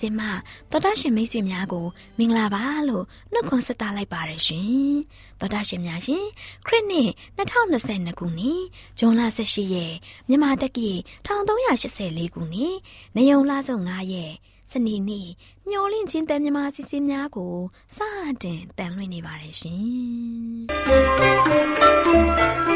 မျောလင့်ချင်းတန်လွင့်စီစဉ်မှတော်တာရှင်မိတ်ဆွေများကိုမင်္ဂလာပါလို့နှုတ်ခွန်းဆက်တာလိုက်ပါရရှင်တော်တာရှင်များရှင်ခရစ်နှစ်2022ခုနှစ်ဇွန်လ18ရက်မြန်မာတက္ကီ1384ခုနှစ်နေုံလဆုံး9ရက်စနေနေ့မျောလင့်ချင်းတန်မြမာစီစဉ်များကိုစတင်တန်လွင့်နေပါရရှင်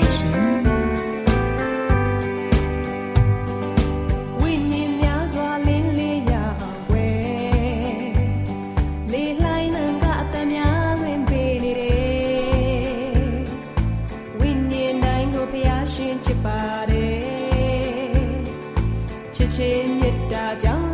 ဒေသနာ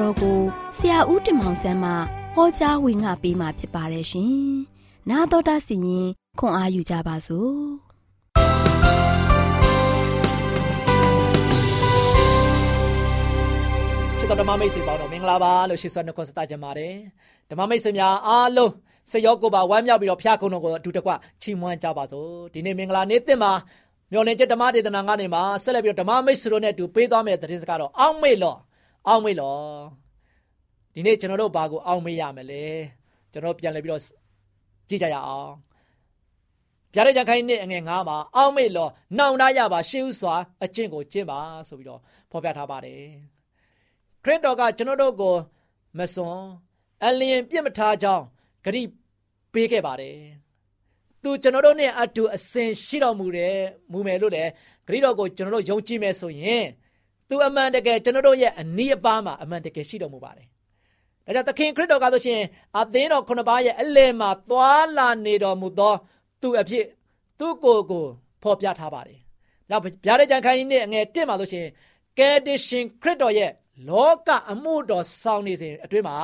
တော်ကိုဆရာဦးတင်မောင်ဆန်းမှဟောကြားဝင်ငါပေးมาဖြစ်ပါတယ်ရှင်။နာတော်တာစီရင်ခွန်အားယူကြပါစို့။ချစ်တော်ဓမ္မမိတ်ဆွေပေါင်းတော်မင်္ဂလာပါလို့ရှိစွာနှုတ်ခွန်းဆက်တာကြပါတယ်။ဓမ္မမိတ်ဆွေများအားလုံးစိတ်ရောကိုယ်ပါဝမ်းမြောက်ပြီးတော့ဖျားခုံတော်ကိုအတူတကွချီးမွမ်းကြပါစို့ဒီနေ့မင်္ဂလာနေ့သစ်မှာမျော်လင့်ချက်ဓမ္မဒေသနာကနေမှာဆက်လက်ပြီးတော့ဓမ္မမိတ်ဆွေတို့နဲ့အတူပေးသွားမယ့်သတင်းစကားတော့အောင်းမေ့လော အောင်းမေ့လောဒီနေ့ကျွန်တော်တို့ဘာကိုအောင်းမေ့ရမလဲကျွန်တော်ပြန်လည်ပြီးတော့ကြည့်ကြရအောင်ဗျာဒိတ်ကြခိုင်းနေအငယ်ငါးမှာအောင်းမေ့လောနှောင်တရပါရှေးဥစွာအကျင့်ကိုကျင့်ပါဆိုပြီးတော့ဖော်ပြထားပါတယ်ခရစ်တော်ကကျွန်တော်တို့ကိုမစွန်အလျင်ပြစ်မထားကြောင်းဂရိပေးခဲ့ပါတယ်သူကျွန်တော်တို့နဲ့အတူအစဉ်ရှိတော်မူတယ်မူမယ်လို့လည်းဂရိတော်ကိုကျွန်တော်တို့ယုံကြည်မယ်ဆိုရင် သူအမှန်တကယ်ကျွန်တော်တို့ရဲ့အနီးအပါးမှာအမှန်တကယ်ရှိတော်မူပါတယ်ဒါကြောင့်သခင်ခရစ်တော်ကဆိုရှင်အသင်းတော်ခုနှစ်ပါးရဲ့အလယ်မှာသွာလာနေတော်မူသောသူအဖြစ်သူ့ကိုယ်ကိုဖော်ပြထားပါတယ်။နောက်ဗျာဒိတ်ကြံခိုင်းနေအငယ်1မှာဆိုရှင်ကယ်တင်ရှင်ခရစ်တော်ရဲ့လောကအမှုတော်ဆောင်နေစဉ်အတွင်းမှာ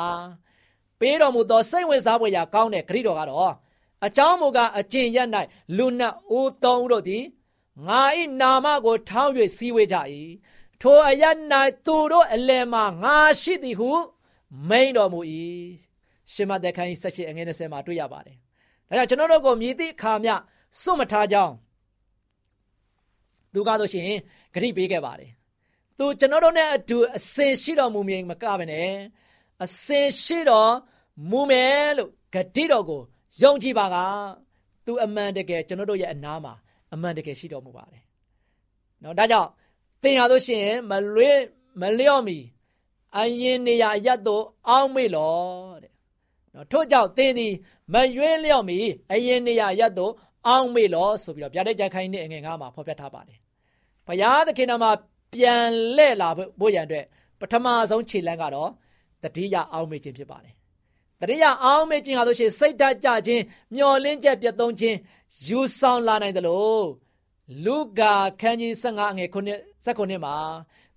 ပေးတော်မူသောစိတ်ဝင်စားဖွယ်ရာကောင်းတဲ့ဂရိတော်ကတော့အကြောင်းမူကားအကျင့်ရ၌လူနတ်ဦးသုံးဦးတို့သည်ငါ၏နာမကိုထောင်း၍စည်းဝေးကြ၏ ထိုအရ၌သူတို့အလယ်မှာငါရှိသည်ဟု မိန်တော်မူ၏ရှမသက်ခိုင်းဆက်ရှိအငယ်20မှာတွေ့ရပါတယ်ဒါကြောင့်ကျွန်တော်တို့ကိုမြည်သည့်အခါမျှစွန့်မထားကြောင်းသူကားဆိုရှင်ဂရိပေးခဲ့ပါတယ်သူကျွန်တော်တို့နဲ့အတူအစင်ရှိတော်မူမြင်မကဘဲနဲ့အစင်ရှိတော်မူမယ်လို့ဂတိတော်ကိုယုံကြည်ပါကသူအမှန်တကယ်ကျွန်တော်တို့ရဲ့အနားမှာအမှန်တကယ်ရှိတော်မူပါတယ်။နော်ဒါကြောင့် သင်ရလို့ရှိရင်မလွေးမလျော့မီအရင်နေရာရက်တို့အောင်းမေ့လောတဲ့။နော်ထို့ကြောင့်သင်သည်မရွေးလျော့မီအရင်နေရာရက်တို့အောင်းမေ့လောဆိုပြီးတော့ဗျာဒိတ်ကြခိုင်းနေအငယ်ငါမှာဖော်ပြထားပါတယ်။ဘုရားသခင်တော်မှာပြန်လှည့်လာဖို့ရန်အတွက်ပထမဆုံးခြေလှမ်းကတော့တတိယအောင်းမေ့ခြင်းဖြစ်ပါတယ်တတိယအောင်းမေ့ခြင်းဟာဆိုရှင်စိတ်ဓာတ်ကြခြင်းမျောလင်းချက်ပြတ်သုံးခြင်းယူဆောင်လာနိုင်တယ်လို့လူကာခန်းကြီး15ငွေ9 19မှာ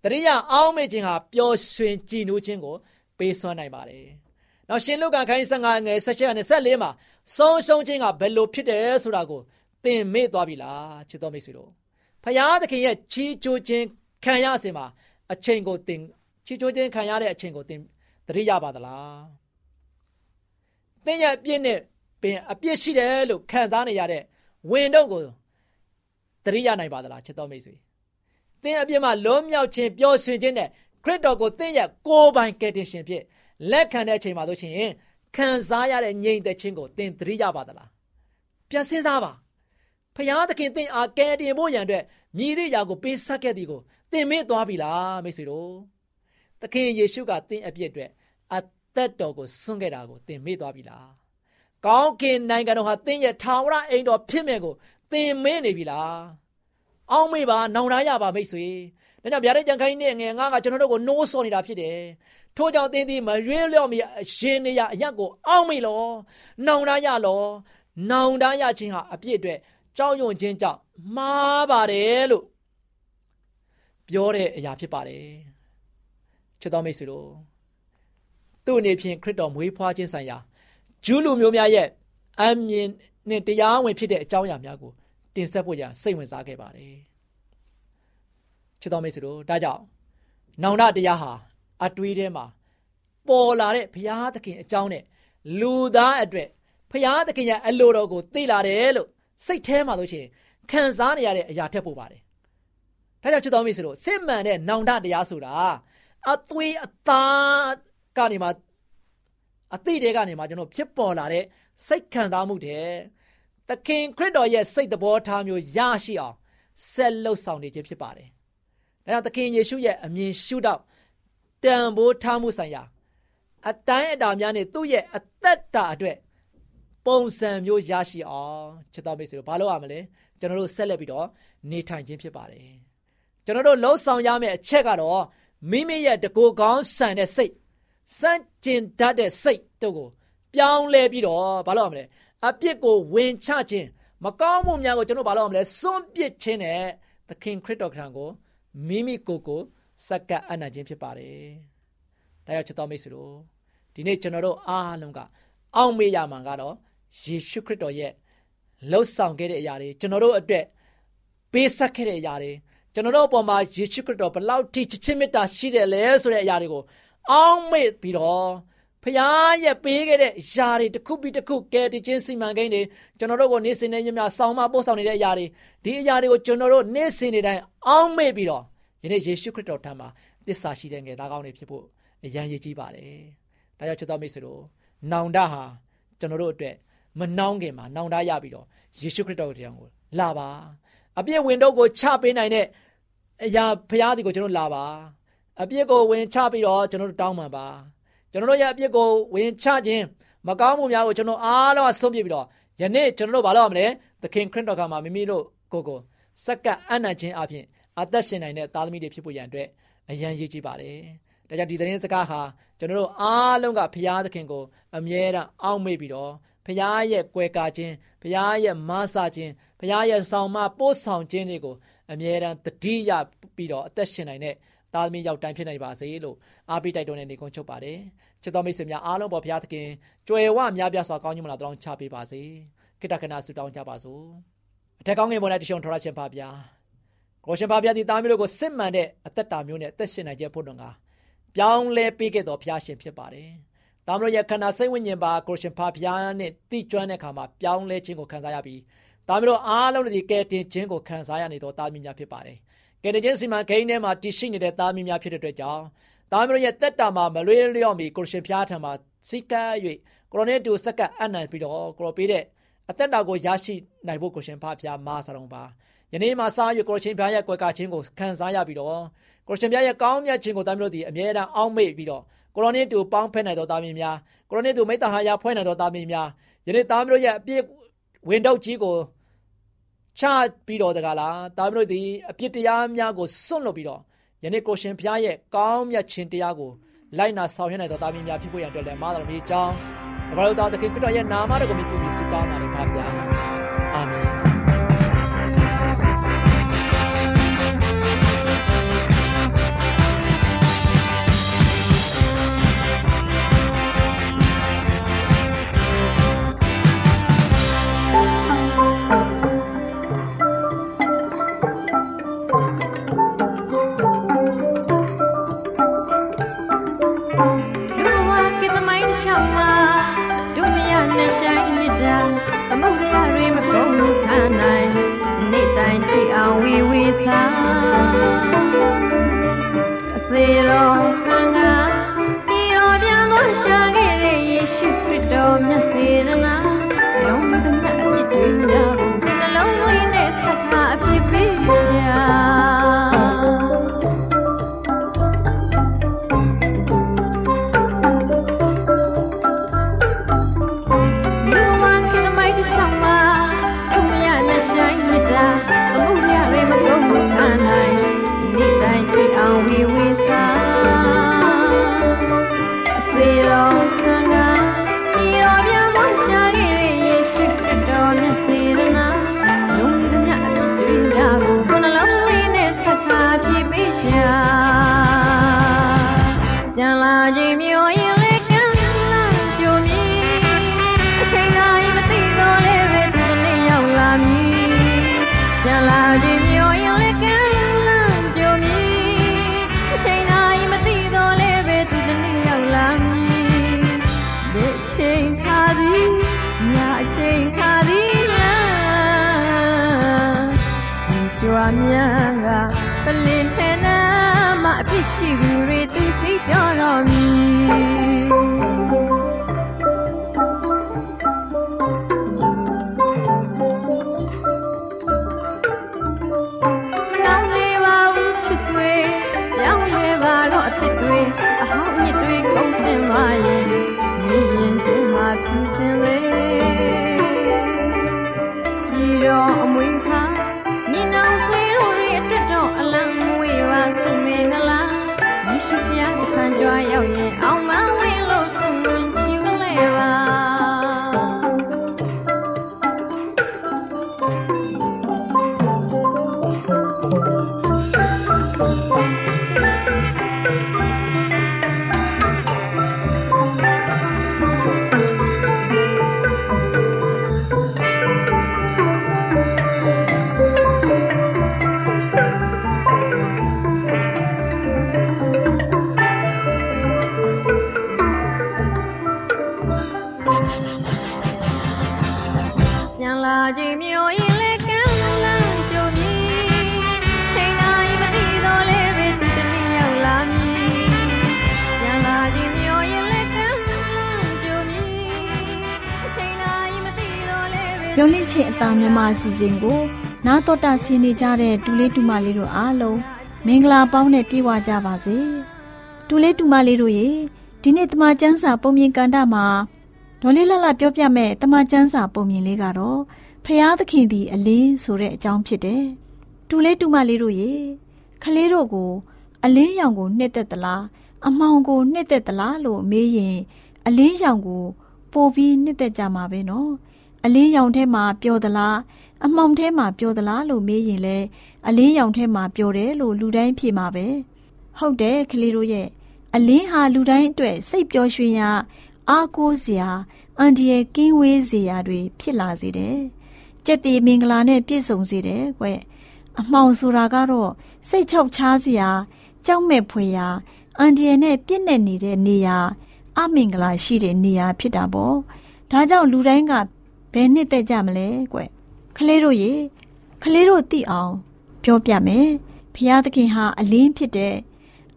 တတိယအောင်းမေ့ခြင်းဟာပျော်ရွှင်ကြည်နူးခြင်းကိုပေးစွမ်းနိုင်ပါတယ်။နောက်ရှင်လူကာခန်းကြီး15ငွေ16နဲ့14မှာဆုံးရှုံးခြင်းကဘယ်လိုဖြစ်တယ်ဆိုတာကိုသင်မေ့သွားပြီလားချစ်တော်မိတ်ဆွေတို့ဖယားသခင်ရဲ့ချီးကျူးခြင်းခံရစင်မှာအချိန်ကိုသင်ချီးကျူးခြင်းခံရတဲ့အချိန်ကိုသင်သတိရပါသလားသင်ရဲ့အပြစ်နဲ့ပင်အပြစ်ရှိတယ်လို့ခံစားနေရတဲ့ဝင်တော့ကိုသတိရနိုင်ပါသလားချစ်တော်မိတ်ဆွေ သင်အပြစ်မှာလုံးမြောက်ခြင်းပျော်ရွှင်ခြင်းနဲ့ခရစ်တော်ကိုသင်ရဲ့ကိုယ်ပိုင်ကယ်တင်ရှင်ဖြစ်လက်ခံတဲ့အချိန်မှာဆိုရှင်ခံစားရတဲ့ငြိမ်သက်ခြင်းကိုသင်သတိရပါသလားပြန်စဉ်းစားပါဖယားသခင်သင်အားကယ်တင်ဖို့ရန်အတွက်မြည်သည့်ຢာကိုပေးဆက်ခဲ့သည်ကိုသင်မေ့သွားပြီလားမိတ်ဆွေတို့သခင်ယေရှုကသင်အပြစ်အတွက်အသက်တော်ကိုဆွန့်ခဲ့တာကိုသင်မေ့သွားပြီလားကောင်းကင်နိုင်ငံတော်ဟာသင်ရဲ့ထာဝရအိမ်တော်ဖြစ်မယ်ကိုသင်မေ့နေပြီလား အောင်းမေ့ပါနောင်တရပါမိတ်ဆွေဒါကြောင့်ဗျာဒိတ်ကြံခိုင်းနေငယ်ငါကကျွန်တော်တို့ကိုနိုးစော်နေတာဖြစ်တယ်ထို့ကြောင့်သင်သည်မရွေးလျော့မီအရှင်နေရအရက်ကိုအောင်းမေ့လောနောင်တရလောနောင်တရခြင်းဟာအပြစ်အတွက်ကြောက်ရွံ့ခြင်းကြောင့်မှားပါတယ်လို့ပြောတဲ့အရာဖြစ်ပါတယ်ချစ်တော်မိတ်ဆွေတို့သူ့အနေဖြင့်ခရစ်တော်မွေးဖွားခြင်းဆိုင်ရာဂျူးလူမျိုးများရဲ့အမြင်နဲ့တရားဝင်ဖြစ်တဲ့အကြောင်းအရာများကို တင်ဆက်ဖို့ရစိတ်ဝင်စားခဲ့ပါတယ်ချစ်တော်မိတ်ဆွေတို့ဒါကြောင့်နောင်တတရားဟာအတွေးထဲမှာပေါ်လာတဲ့ဘုရားသခင်အကြောင်းနဲ့လူသားအတွက်ဘုရားသခင်ရဲ့အလိုတော်ကိုသိလာတယ်လို့စိတ်ထဲမှာလို့ရှိရင်ခံစားနေရတဲ့အရာထက်ပိုပါတယ်။ဒါကြောင့်ချစ်တော်မိတ်ဆွေတို့စစ်မှန်တဲ့နောင်တတရားဆိုတာအသွေးအသားကနေမှအသိတွေကနေမှကျွန်တော်ဖြစ်ပေါ်လာတဲ့စိတ်ခံစားမှုတဲ့ သခင်ခရစ်တော်ရဲ့စိတ်သဘောထားမျိုးရရှိအောင်ဆက်လှုပ်ဆောင်နေခြင်းဖြစ်ပါတယ်။ဒါကြောင့်သခင်ယေရှုရဲ့အမြင်ရှုထောင့်တန်ဖိုးထားမှုဆိုင်ရာအတိုင်းအတာများနဲ့သူ့ရဲ့အသက်တာအတွက်ပုံစံမျိုးရရှိအောင်ချစ်တော်မိတ်ဆွေတို့ဘာလုပ်ရမလဲကျွန်တော်တို့ဆက်လက်ပြီးတော့နေထိုင်ခြင်းဖြစ်ပါတယ်ကျွန်တော်တို့လှုပ်ဆောင်ရမယ့်အချက်ကတော့မိမိရဲ့တကူကောင်းဆန်တဲ့စိတ်စန့်ကျင်တတ်တဲ့စိတ်တို့ကိုပြောင်းလဲပြီးတော့ဘာလုပ်ရမလဲ အပြစ်ကိုဝင်ချခြင်းမကောင်းမှုများကိုကျွန်တော်ဘာလုပ်ရမလဲစွန့်ပစ်ခြင်းနဲ့သခင်ခရစ်တော်ခရံကိုမိမိကိုယ်ကိုစက္ကပ်အနံ့ခြင်းဖြစ်ပါတယ်ဒါကြောင့်ချစ်တော်မိတ်ဆွေတို့ဒီနေ့ကျွန်တော်တို့အားလုံးကအောင့်မေ့ရမှာကတော့ယေရှုခရစ်တော်ရဲ့လှုပ်ဆောင်ခဲ့တဲ့အရာတွေကျွန်တော်တို့အတွက်ပေးဆက်ခဲ့တဲ့အရာတွေကျွန်တော်တို့အပေါ်မှာယေရှုခရစ်တော်ဘလောက်ထိချစ်ချင်းမေတ္တာရှိတယ်လဲဆိုတဲ့အရာတွေကိုအောင်းမေ့ပြီးတော့ ဖခင်ရဲ့ပေးခဲ့တဲ့ຢာတွေတစ်ခုပြီးတစ်ခုကဲတခြင်းစီမံကိန်းတွေကျွန်တော်တို့ကိုနေ့စဉ်နဲ့ညမြဆောင်းမပို့ဆောင်နေတဲ့အရာတွေဒီအရာတွေကိုကျွန်တော်တို့နေ့စဉ်နေ့တိုင်းအောင်းမေ့ပြီးတော့ယနေ့ယေရှုခရစ်တော်ထံမှာသစ္စာရှိတဲ့ငယ်သားကောင်းတွေဖြစ်ဖို့အရန်ရည်ကြီးပါတယ်။ဒါကြောင့်ချစ်တော်မိတ်ဆွေတို့နောင်တဟာကျွန်တော်တို့အတွက်မနှောင်းခင်မှာနောင်တရပြီးတော့ယေရှုခရစ်တော်တရားကိုလာပါအပြည့်ဝင်တော့ကိုချပေးနိုင်တဲ့အရာဖရားဒီကိုကျွန်တော်လာပါအပြည့်ကိုဝင်ချပြီးတော့ကျွန်တော်တို့တောင်းပန်ပါ ကျွန်တော်တို့ရဲ့အပြစ်ကိုဝင်ချခြင်းမကောင်းမှုများကိုကျွန်တော်အားလုံးဆုံးပြပြီးတော့ယနေ့ကျွန်တော်တို့ဘာလုပ်ရမလဲသခင်ခရစ်တော်ကမှာမိမိတို့ကိုကိုစက္ကပ်အနံ့ခြင်းအပြင်အသက်ရှင်နိုင်တဲ့သားသမီးတွေဖြစ်ဖို့ရန်အတွက်အရန်ရည်ကြီးပါတယ်။ဒါကြောင့်ဒီသတင်းစကားဟာကျွန်တော်တို့အားလုံးကဖရာသခင်ကိုအမြဲတမ်းအောက်မေ့ပြီးတော့ဖရာရဲ့ကွယ်ကာခြင်းဖရာရဲ့မဆာခြင်းဖရာရဲ့ဆောင်မပို့ဆောင်ခြင်းတွေကိုအမြဲတမ်းတတိယပြီးတော့အသက်ရှင်နိုင်တဲ့ သားသမီးရောက်တိုင်းဖြစ်နိုင်ပါစေလို့အားပေးတိုက်တွန်းနေနေကုန်းချုပ်ပါတယ်ချစ်တော်မိတ်ဆွေများအားလုံးပေါ်ဘုရားသခင်ကြွယ်ဝများပြားစွာကောင်းကြီးမလားတောင်းချပေးပါစေခိတ္တကနာဆုတောင်းကြပါစို့အထက်ကောင်းငယ်ပေါ်၌တရှုံထောရရှင်ပါဗျာကိုရှင်ပါဗျာဒီသားမျိုးတို့ကိုစစ်မှန်တဲ့အသက်တာမျိုးနဲ့အသက်ရှင်နိုင်ကြဖို့တော့ကပြောင်းလဲပေးခဲ့တော်ဘုရားရှင်ဖြစ်ပါတယ်သားမျိုးရဲ့ခန္ဓာစိတ်ဝိညာဉ်ပါကိုရှင်ပါဗျာနဲ့တိကျွမ်းတဲ့အခါမှာပြောင်းလဲခြင်းကိုခံစားရပြီးသားမျိုးတို့အားလုံးဒီကဲတင်ခြင်းကိုခံစားရနေတော်သားမီးများဖြစ်ပါတယ် ကဲတင်ခြင်းစီမံကိန်းထဲမှာတည်ရှိနေတဲ့သားမီးများဖြစ်တဲ့အတွက်ကြောင့်သားမျိုးရဲ့တက်တာမှာမလွေးလျော့မီကိုရှင်ဖျားထံမှာစိတ်ကပ်၍ကိုရိုနေတူစက္ကအနံပြီးတော့ကိုရိုပေးတဲ့အသက်တာကိုရရှိနိုင်ဖို့ကိုရှင်ဖျားမာစာတော်ပါယနေ့မှာစားရကိုရှင်ဖျားရဲ့ကွယ်ကာခြင်းကိုခံစားရပြီးတော့ကိုရှင်ဖျားရဲ့ကောင်းမြတ်ခြင်းကိုသားမျိုးတို့ဒီအမြဲတမ်းအောက်မေ့ပြီးတော့ကိုရိုနေတူပေါင်းဖက်နိုင်တော်သားမီးများကိုရိုနေတူမိတ္တဟာယဖွဲ့နိုင်တော်သားမီးများယနေ့သားမျိုးရဲ့အပြည့်ဝင်တော့ကြီးကို ချပြီးတော့တကလားသားမျိုးတို့ဒီအပြစ်တရားများကိုစွန့်လွတ်ပြီးတော့ယနေ့ကိုရှင်ဖျားရဲ့ကောင်းမြတ်ခြင်းတရားကိုလိုက်နာဆောင်ရွက်နိုင်သောသားမီးများဖြစ်ဖို့ရန်အတွက်လည်းမာတော်မြေအကြောင်းတပါးတော်သခင်ခရစ်တော်ရဲ့နာမတော်ကိုမြှုပ်ပြီးဆုတောင်းပါတယ်ပါဗျာအာမင် ကြီးမျိုးရင်လည်းကမ်းလန်းကြုံမည်ချိန်တိုင်းမသိတော့လဲပဲသူတနည်းရောက်လာမည်ရန်လာကြီးမျိုးရင်လည်းကမ်းလန်းကြုံမည်ချိန်တိုင်းမသိတော့လဲပဲရုံလင့်ချင်းအတာမြန်မာအစီအစဉ်ကို နာတော်တာဆင်းနေကြတဲ့ဒူလေးဒူမလေးတို့အားလုံးမင်္ဂလာပေါင်းနဲ့ပြည့်ဝကြပါစေဒူလေးဒူမလေးတို့ရေဒီနေ့တမချန်းစာပုံမြင်ကန်တာမှာဒေါ်လေးလှလှပြောပြမဲ့တမချန်းစာပုံမြင်လေးကတော့ ဖျားသခင်ဒီအလင်းဆိုတဲ့အကြောင်းဖြစ်တယ်ဒူလေးဒူမလေးတို့ရေခလေးတို့ကို အလင်းရောင်ကိုနှစ်သက်သလားအမောင်ကိုနှစ်သက်သလားလို့မေးရင် အလင်းရောင်ကို ပို့ပြီးနှစ်သက်ကြမှာပဲနော်အလင်းရောင်ထဲမှာပျော်သလားအမှောင်ထဲမှာပျော်သလားလို့မေးရင်လဲအလင်းရောင်ထဲမှာပျော်တယ်လို့လူတိုင်းဖြေမှာပဲဟုတ်တယ်ကလေးတို့ရဲ့အလင်းဟာလူတိုင်းအတွက်စိတ်ပျော်ရွှင်ရာအားကိုးစရာအန်ဒီရဲ့ကင်းဝေးစရာတွေဖြစ်လာစေတယ် ကြက်တီမင်္ဂလာနဲ့ပြည့်စုံစေတယ်ကွအမှောင်ဆိုတာကတော့စိတ်ချောက်ချားစရာကြောက်မဲ့ဖွယ်ရာအန်ဒီရဲ့နဲ့ပြည့်နေနေတဲ့နေရာအမင်္ဂလာရှိတဲ့နေရာဖြစ်တာပေါ့ဒါကြောင့်လူတိုင်းကဘယ်နှစ်သက်ကြမလဲကွခလေးတို့ရေခလေးတို့သိအောင်ပြောပြမယ်ဖျားသခင်ဟာအလင်းဖြစ်တဲ့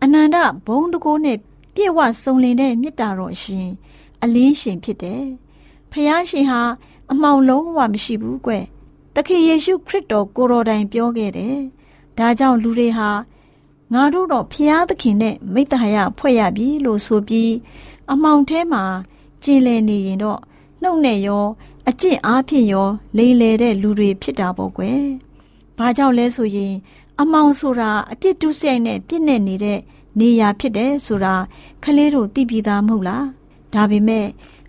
အနန္တဘုံတကိုးနဲ့ပြည့်ဝစုံလင်တဲ့မေတ္တာတော်ရှင်အလင်းရှင်ဖြစ်တယ်ဖျားရှင်ဟာ အမှောင်လုံးဝမရှိဘူးကွတခင်ယေရှုခရစ်တော်ကိုတော်တိုင်ပြောခဲ့တယ်ဒါကြောင့်လူတွေဟာငါတို့တော့ဖျားသခင်နဲ့မိတ္တဟာယဖွဲ့ရပြီလို့ဆိုပြီးအမှောင်ထဲမှာကျင်လည်နေရင်တော့နှုတ်နဲ့ရော အကျင့်အားဖြင့်ရော လိမ်လည်တဲ့လူတွေဖြစ်တာပေါ့ကွယ်။ဘာကြောင့်လဲဆိုရင် အမောင်ဆိုတာအပြစ်ဒုစရိုက်နဲ့ပြစ်နေနေတဲ့နေရာဖြစ်တယ်ဆိုတာခလေးတို့သိပြီးသားမဟုတ်လား။ဒါပေမဲ့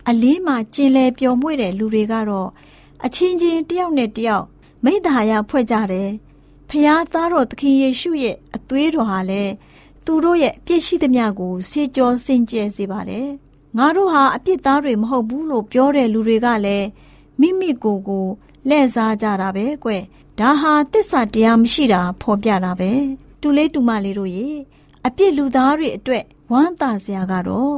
အလင်းမှာကျင်လည်ပျော်မွေ့တဲ့လူတွေကတော့အချင်းချင်းတယောက်နဲ့တယောက်မိသားရဖွဲ့ကြတယ်။ဖျားသားတော်သခင်ယေရှုရဲ့အသွေးတော်ဟာလည်းသူတို့ရဲ့အပြစ်ရှိသမျှကိုစေကြောစင်ကြယ်စေပါတယ်။ငါတို့ဟာအပြစ်သားတွေမဟုတ်ဘူးလို့ပြောတဲ့လူတွေကလည်းမိမိကိုယ်ကိုလှည့်စားကြတာပဲကွဒါဟာတစ္ဆာတရားမရှိတာဖော်ပြတာပဲတူလေးတူမလေးတို့ရေအပြစ်လူသားတွေအတွက်ဝမ်းသာစရာကတော့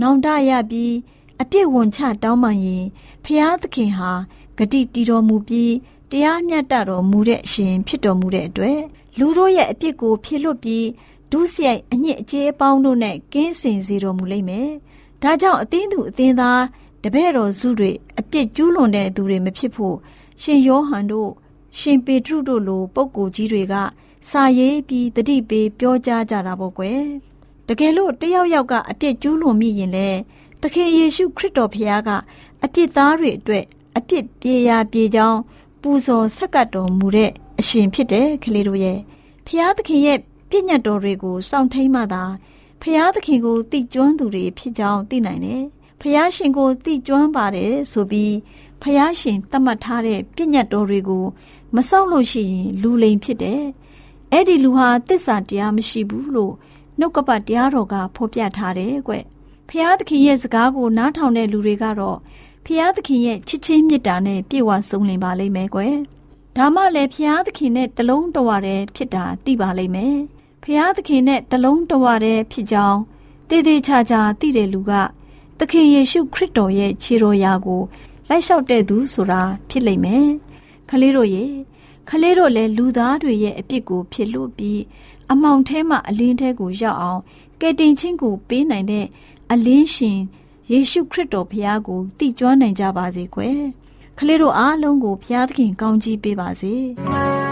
နောင်တရပြီး အပြစ်ဝန်ချတောင်းပန်ရင်ဖျားသခင်ဟာဂတိတီတော်မူပြီးတရားမျှတတော်မူတဲ့အရှင်ဖြစ်တော်မူတဲ့အတွက်လူတို့ရဲ့အပြစ်ကိုဖြေလွတ်ပြီးဒုစရိုက်အညစ်အကြေးအပေါင်းတို့နဲ့ကင်းစင်စေတော်မူလိမ့်မယ်။ဒါကြောင့်အသင်းသူအသင်းသားတပည့်တော်စုတွေအပြစ်ကျူးလွန်တဲ့သူတွေမဖြစ်ဖို့ရှင်ယောဟန်တို့ရှင်ပေတရုတို့လိုပုဂ္ဂိုလ်ကြီးတွေကစာရေးပြီးတတိပေးပြောကြားကြတာပေါ့ကွယ်တကယ်လို့တယောက်ယောက်ကအပြစ်ကျူးလွန်မိရင်လေ သခင်ယေရှုခရစ်တော်ဖခင်ကအပြစ်သားတွေအတွက်အပြစ်ပြေရာပြေကြောင်းပူဇော်ဆက်ကပ်တော်မူတဲ့အရှင်ဖြစ်တယ်ကလေးတို့ရဲ့ဖခင်သခင်ရဲ့ပြည့်ညတ်တော်တွေကိုစောင့်ထိန်မှသာဖခင်သခင်ကိုသိကျွမ်းသူတွေဖြစ်ကြောင်းသိနိုင်တယ်ဖယားရှင်ကိုသိကျွမ်းပါတယ်ဆိုပြီးဖယားရှင်သတ်မှတ်ထားတဲ့ပြည့်ညတ်တော်တွေကိုမစောင့်လို့ရှိရင်လူလိမ်ဖြစ်တယ်။အဲ့ဒီလူဟာတစ္ဆာတရားမရှိဘူးလို့နှုတ်ကပတ်တရားတော်ကဖော်ပြထားတယ်ကွ။ ဖယားသခင်ရဲ့စကားကိုနားထောင်တဲ့လူတွေကတော့ဖယားသခင်ရဲ့ချစ်ချင်းမေတ္တာနဲ့ပြည့်ဝစုံလင်ပါလိမ့်မယ်ကွ။ဒါမှလည်းဖယားသခင်နဲ့တလုံးတဝရတဲ့ဖြစ်တာသိပါလိမ့်မယ်။ဖယားသခင်နဲ့တလုံးတဝတဲ့ဖြစ်ကြောင်းတည်တည်ချာချာသိတဲ့လူကသခင်ယေရှုခရစ်တော်ရဲ့ခြေတော်ရာကိုလိုက်လျှောက်တဲ့သူဆိုတာဖြစ်လိမ့်မယ်။ခလေးတို့ရဲ့ခလေးတို့လည်းလူသားတွေရဲ့အပြစ်ကိုဖြစ်လို့ပြီးအမောင်ထဲမှာအလင်းထဲကိုရောက်အောင်ကယ်တင်ခြင်းကိုပေးနိုင်တဲ့ အလင်းရှင်ယေရှုခရစ်တော်ဘုရားကိုတည်ကျွမ်းနိုင်ကြပါစေကွယ်။ခလေးတို့အားလုံးကိုဘုရားသခင်ကောင်းချီးပေးပါစေ။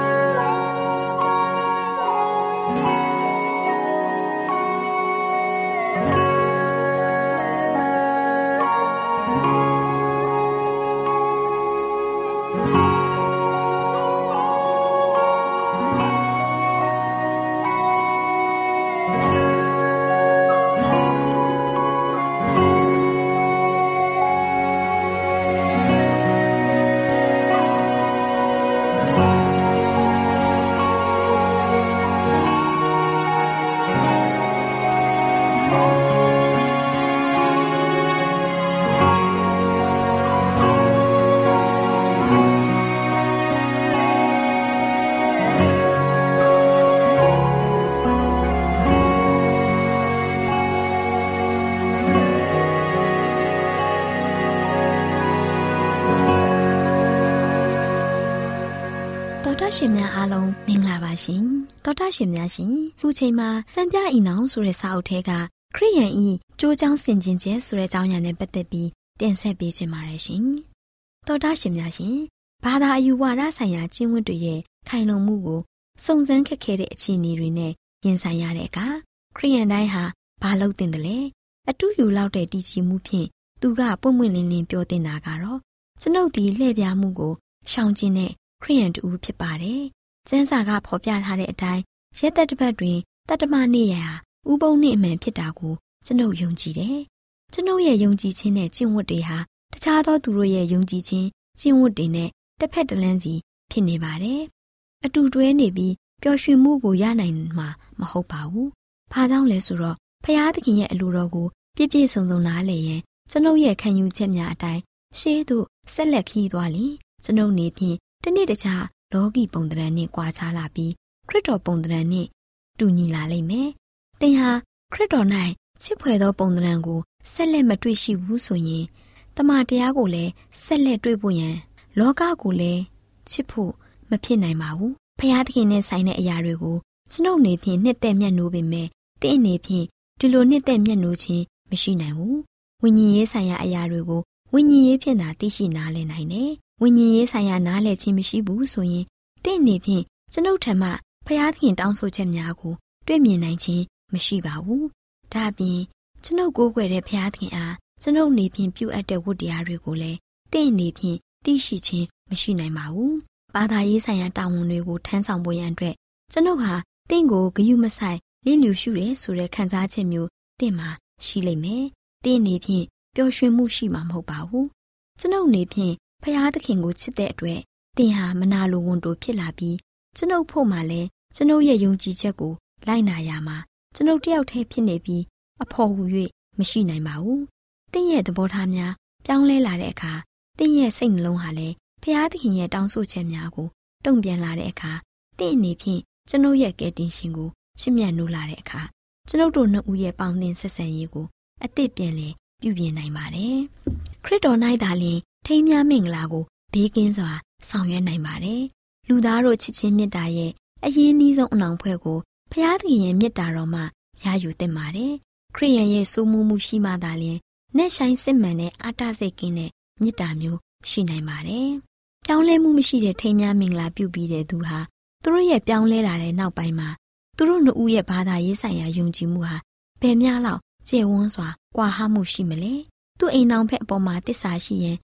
ရှင်များအားလုံးမင်္ဂလာပါရှင်တောတာရှင်များရှင်ခုချိန်မှာစံပြအီနောင်ဆိုတဲ့စာအုပ်ထဲကခရိယန်ဤကြိုးချောင်းဆင်ကျင်ကျဲဆိုတဲ့အကြောင်းအရာနဲ့ပတ်သက်ပြီးတင်ဆက်ပေးချင်ပါတယ်ရှင်တောတာရှင်များရှင်ဘာသာအယူဝါဒဆိုင်ရာကျင့်ဝတ်တွေရဲ့ခိုင်လုံမှုကိုစုံစမ်းခက်ခဲတဲ့အခြေအနေတွေနဲ့ရင်ဆိုင်ရတဲ့အခါခရိယန်တိုင်းဟာဘာလုပ်တင်တယ်လဲအတူယူလောက်တဲ့တည်ကြည်မှုဖြင့်သူကပွင့်ပွင့်လင်းလင်းပြောတင်တာကတော့ကျွန်ုပ်ဒီလှည့်ပြားမှုကိုရှောင်ကျဉ်တဲ့ ခရိယန်တူဖြစ်ပါတယ်။ကျမ်းစာကဖော်ပြထားတဲ့အတိုင်းရက်သက်တစ်ပတ်တွင်တတ္တမနေ့ရာဥပုံနေ့အမှန်ဖြစ်တာကိုကျွန်ုပ်ယုံကြည်တယ်။ကျွန်ုပ်ရဲ့ယုံကြည်ခြင်းနဲ့ကျင့်ဝတ်တွေဟာတခြားသောသူတို့ရဲ့ယုံကြည်ခြင်းကျင့်ဝတ်တွေနဲ့တစ်ဖက်တစ်လမ်းစီဖြစ်နေပါတယ်။အတူတွဲနေပြီးပျော်ရွှင်မှုကိုရနိုင်မှာမဟုတ်ပါဘူး။ဘာကြောင့်လဲဆိုတော့ဖရာသခင်ရဲ့အလိုတော်ကိုပြည့်ပြည့်စုံစုံနားလည်ရင်ကျွန်ုပ်ရဲ့ခံယူချက်များအတိုင်းရှေးသို့ဆက်လက်ခီးသွားလျင်ကျွန်ုပ်နေဖြင့် တနေ့တခြားလောကီပုံသဏ္ဍာန်နှင့်ကွာခြားလာပြီးခရစ်တော်ပုံသဏ္ဍာန်နှင့်တူညီလာလိမ့်မယ်။သင်ဟာခရစ်တော်၌ချစ်ဖွယ်သောပုံသဏ္ဍာန်ကိုဆက်လက်မတွေ့ရှိဘူးဆိုရင်တမန်တရားကိုလည်းဆက်လက်တွေ့ဖို့ရန်လောကကိုလည်းချစ်ဖို့မဖြစ်နိုင်ပါဘူး။ဖျားသခင်နဲ့ဆိုင်တဲ့အရာတွေကိုကျွန်ုပ်နေဖြင့်နှစ်သက်မျက်နှိုးပေမဲ့တင့်အနေဖြင့်ဒီလိုနှစ်သက်မျက်နှိုးခြင်းမရှိနိုင်ဘူး။ဝိညာဉ်ရေးဆိုင်ရာအရာတွေကိုဝိညာဉ်ရေးဖြင့်သာသိရှိနားလည်နိုင်တယ်။ ဝိညာဉ်ရေးဆိုင်ရာနားလည်ခြင်းမရှိဘူးဆိုရင်တင့်အနေဖြင့်ကျွန်ုပ်ထံမှဖျားသခင်တောင်းဆိုချက်များကိုတွေ့မြင်နိုင်ခြင်းမရှိပါဘူး။ဒါအပြင်ကျွန်ုပ်ကိုးကွယ်တဲ့ဖျားသခင်အားကျွန်ုပ်နေဖြင့်ပြုအပ်တဲ့ဝတ္တရားတွေကိုလည်းတင့်အနေဖြင့်သိရှိခြင်းမရှိနိုင်ပါဘူး။ဘာသာရေးဆိုင်ရာတာဝန်တွေကိုထမ်းဆောင်ဖို့ရန်အတွက်ကျွန်ုပ်ဟာတင့်ကိုဂယုမဆိုင်လင်းလျူရှုရဲဆိုတဲ့ခံစားချက်မျိုးတင့်မှာရှိလိမ့်မယ်။တင့်အနေဖြင့်ပျော်ရွှင်မှုရှိမှာမဟုတ်ပါဘူး။ကျွန်ုပ်နေဖြင့် ဖျားသခင်ကိုချစ်တဲ့အတွက်တင်ဟာမနာလိုဝန်တိုဖြစ်လာပြီးကျွန်ုပ်ဖို့မှလည်းကျွန်ုပ်ရဲ့ယုံကြည်ချက်ကိုလိုက်နာရမှာကျွန်ုပ်တယောက်တည်းဖြစ်နေပြီးအဖို့ဟူ၍မရှိနိုင်ပါဘူး။တင့်ရဲ့သဘောထားများပြောင်းလဲလာတဲ့အခါတင့်ရဲ့စိတ်နှလုံးဟာလည်းဖျားသခင်ရဲ့တောင်းဆိုချက်များကိုတုံ့ပြန်လာတဲ့အခါတင့်အနေဖြင့်ကျွန်ုပ်ရဲ့ကယ်တင်ရှင်ကိုချစ်မြတ်နိုးလာတဲ့အခါကျွန်ုပ်တို့နှစ်ဦးရဲ့ပေါင်းသင်းဆက်ဆံရေးကိုအသစ်ပြန်လည်ပြုပြင်နိုင်ပါတယ်။ခရစ်တော်၌သာလျှင် ထိမ်းမြမင်္ဂလာကိုဘေးကင်းစွာ ဆောင်ရွက်နိုင်ပါတယ်။လူသားတို့ချစ်ချင်းမေတ္တာရဲ့အရင်နှီးဆုံးအနောင်ဖွဲ့ကိုဖျားသခင်ရဲ့မေတ္တာတော်မှရယူသင့်ပါတယ်။ခရိယန်ရဲ့စိုးမိုးမှုရှိမှသာလျှင်နဲ့ဆိုင်စစ်မှန်တဲ့အာတစိတ်ကင်းတဲ့မေတ္တာမျိုးရှိနိုင်ပါတယ်။ပြောင်းလဲမှုမရှိတဲ့ထိမ်းမြမင်္ဂလာပြုပြီးတဲ့သူဟာသူတို့ရဲ့ပြောင်းလဲလာတဲ့နောက်ပိုင်းမှာသူတို့နှစ်ဦးရဲ့ဘာသာရေးဆိုင်ရာယုံကြည်မှုဟာဘယ်များလောက်ကျေဝန်းစွာကွာဟမှုရှိမလဲသူ့အိမ်နောင်ဖက်အပေါ်မှာတစ္ဆာရှိရင်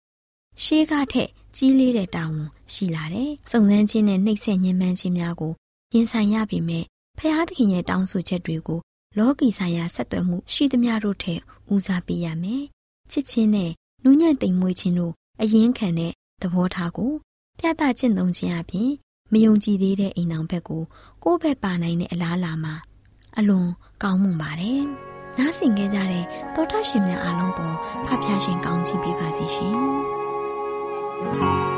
ရှေးကထက်ကြီးလေးတဲ့တာဝန်ရှိလာတယ်။စုံစမ်းခြင်းနဲ့နှိပ်စက်ညှဉ်းပန်းခြင်းများကိုရင်ဆိုင်ရပေမဲ့ဖျားသခင်ရဲ့တောင်းဆိုချက်တွေကိုလောကီဆိုင်ရာဆက်သွယ်မှုရှိသမျှတို့ထက်ဦးစားပေးရမယ်။ချစ်ခြင်းနဲ့နူးညံ့သိမ်မွေ့ခြင်းတို့အရင်ခံတဲ့သဘောထားကိုပြသကျင့်သုံးခြင်းအပြင်မယုံကြည်သေးတဲ့အိမ်အောင်ဘက်ကိုကိုယ့်ဘက်ပါနိုင်တဲ့အလားအလာမှာအလွန်ကောင်းမွန်ပါတယ်။နားဆင်ခဲ့ကြတဲ့သောတာရှင်များအားလုံးပေါ်ဖဖျားရှင်ကောင်းချီးပေးပါစီရှင်။ ဗု